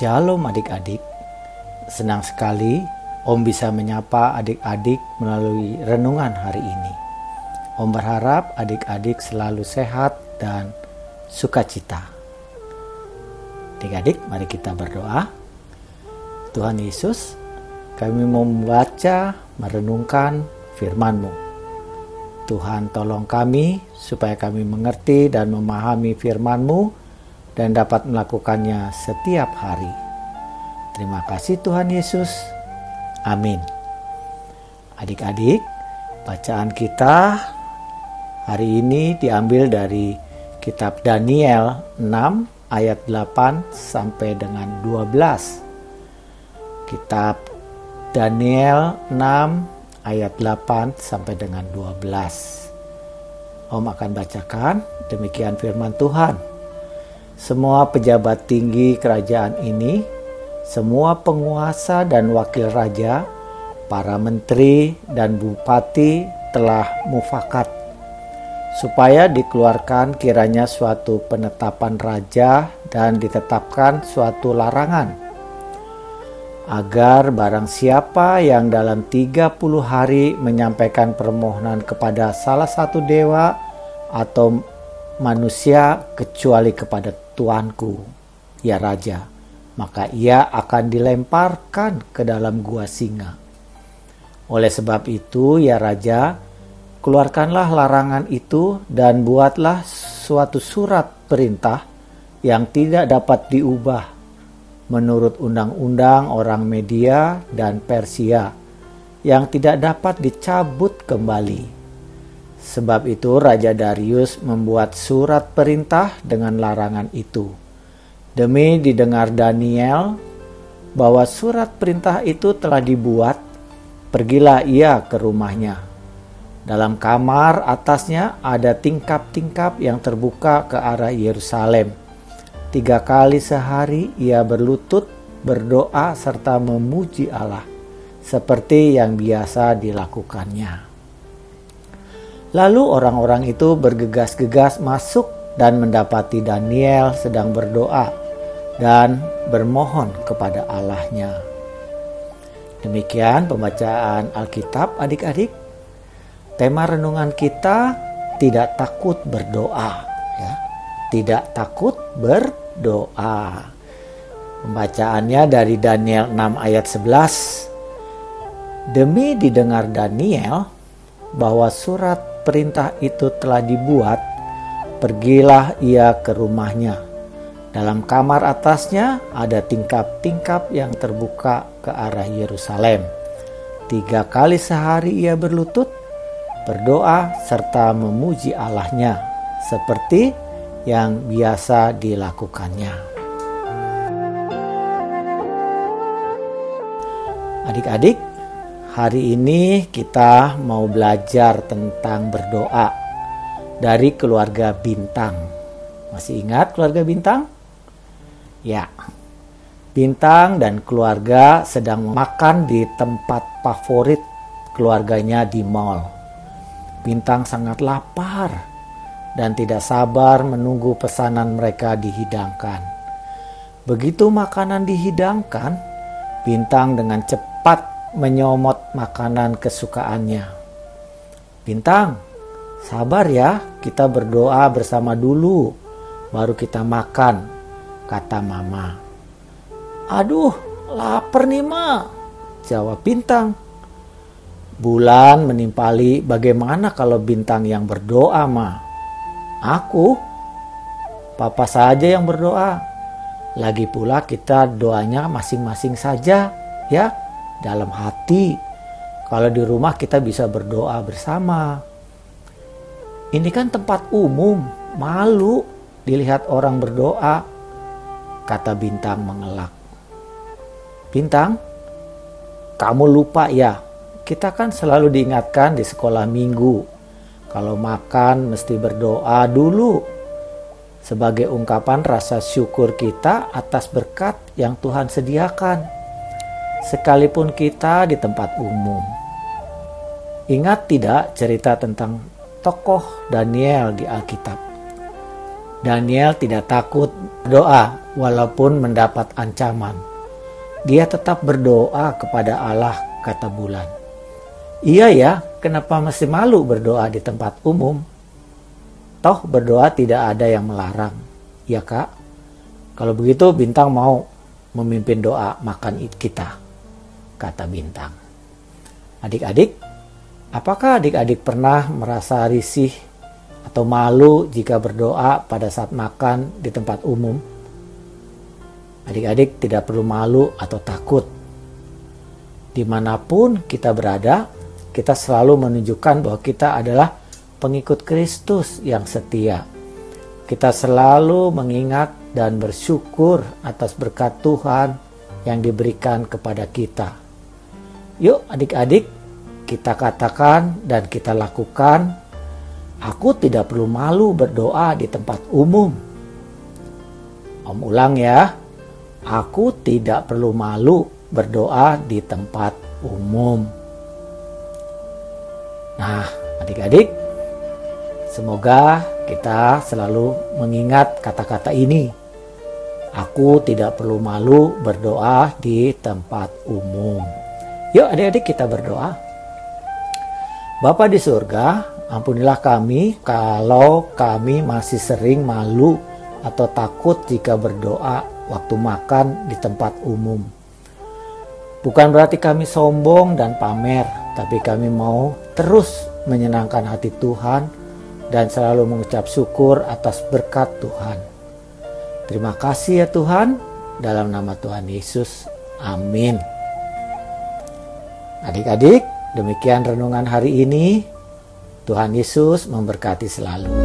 Shalom adik-adik. Senang sekali Om bisa menyapa adik-adik melalui renungan hari ini. Om berharap adik-adik selalu sehat dan sukacita. Adik-adik, mari kita berdoa. Tuhan Yesus, kami mau membaca, merenungkan firman-Mu. Tuhan tolong kami supaya kami mengerti dan memahami firman-Mu dan dapat melakukannya setiap hari. Terima kasih Tuhan Yesus. Amin. Adik-adik, bacaan kita hari ini diambil dari kitab Daniel 6 ayat 8 sampai dengan 12. Kitab Daniel 6 ayat 8 sampai dengan 12. Om akan bacakan demikian firman Tuhan semua pejabat tinggi kerajaan ini, semua penguasa dan wakil raja, para menteri dan bupati telah mufakat. Supaya dikeluarkan kiranya suatu penetapan raja dan ditetapkan suatu larangan. Agar barang siapa yang dalam 30 hari menyampaikan permohonan kepada salah satu dewa atau manusia kecuali kepada tuanku, ya raja, maka ia akan dilemparkan ke dalam gua singa. Oleh sebab itu, ya raja, keluarkanlah larangan itu dan buatlah suatu surat perintah yang tidak dapat diubah menurut undang-undang orang media dan Persia yang tidak dapat dicabut kembali Sebab itu Raja Darius membuat surat perintah dengan larangan itu. Demi didengar Daniel bahwa surat perintah itu telah dibuat, pergilah ia ke rumahnya. Dalam kamar atasnya ada tingkap-tingkap yang terbuka ke arah Yerusalem. Tiga kali sehari ia berlutut, berdoa, serta memuji Allah, seperti yang biasa dilakukannya. Lalu orang-orang itu bergegas-gegas masuk dan mendapati Daniel sedang berdoa dan bermohon kepada Allahnya. Demikian pembacaan Alkitab adik-adik. Tema renungan kita tidak takut berdoa ya. Tidak takut berdoa. Pembacaannya dari Daniel 6 ayat 11. Demi didengar Daniel bahwa surat perintah itu telah dibuat, pergilah ia ke rumahnya. Dalam kamar atasnya ada tingkap-tingkap yang terbuka ke arah Yerusalem. Tiga kali sehari ia berlutut, berdoa, serta memuji Allahnya, seperti yang biasa dilakukannya. Adik-adik, Hari ini kita mau belajar tentang berdoa dari keluarga Bintang. Masih ingat keluarga Bintang? Ya. Bintang dan keluarga sedang makan di tempat favorit keluarganya di mall. Bintang sangat lapar dan tidak sabar menunggu pesanan mereka dihidangkan. Begitu makanan dihidangkan, Bintang dengan cepat menyomot makanan kesukaannya. Bintang, sabar ya, kita berdoa bersama dulu, baru kita makan, kata mama. Aduh, lapar nih ma, jawab Bintang. Bulan menimpali bagaimana kalau Bintang yang berdoa ma? Aku, papa saja yang berdoa. Lagi pula kita doanya masing-masing saja, ya dalam hati. Kalau di rumah kita bisa berdoa bersama. Ini kan tempat umum, malu dilihat orang berdoa, kata Bintang mengelak. Bintang, kamu lupa ya, kita kan selalu diingatkan di sekolah minggu, kalau makan mesti berdoa dulu sebagai ungkapan rasa syukur kita atas berkat yang Tuhan sediakan sekalipun kita di tempat umum. Ingat tidak cerita tentang tokoh Daniel di Alkitab? Daniel tidak takut berdoa walaupun mendapat ancaman. Dia tetap berdoa kepada Allah, kata bulan. Iya ya, kenapa masih malu berdoa di tempat umum? Toh berdoa tidak ada yang melarang. Ya kak? Kalau begitu bintang mau memimpin doa makan kita, kata bintang. Adik-adik, apakah adik-adik pernah merasa risih atau malu jika berdoa pada saat makan di tempat umum? Adik-adik tidak perlu malu atau takut. Di mana pun kita berada, kita selalu menunjukkan bahwa kita adalah pengikut Kristus yang setia. Kita selalu mengingat dan bersyukur atas berkat Tuhan yang diberikan kepada kita. Yuk adik-adik, kita katakan dan kita lakukan, aku tidak perlu malu berdoa di tempat umum. Om ulang ya, aku tidak perlu malu berdoa di tempat umum. Nah, adik-adik, Semoga kita selalu mengingat kata-kata ini. Aku tidak perlu malu berdoa di tempat umum. Yuk adik-adik kita berdoa. Bapa di surga, ampunilah kami kalau kami masih sering malu atau takut jika berdoa waktu makan di tempat umum. Bukan berarti kami sombong dan pamer, tapi kami mau terus menyenangkan hati Tuhan dan selalu mengucap syukur atas berkat Tuhan. Terima kasih ya Tuhan, dalam nama Tuhan Yesus. Amin. Adik-adik, demikian renungan hari ini. Tuhan Yesus memberkati selalu.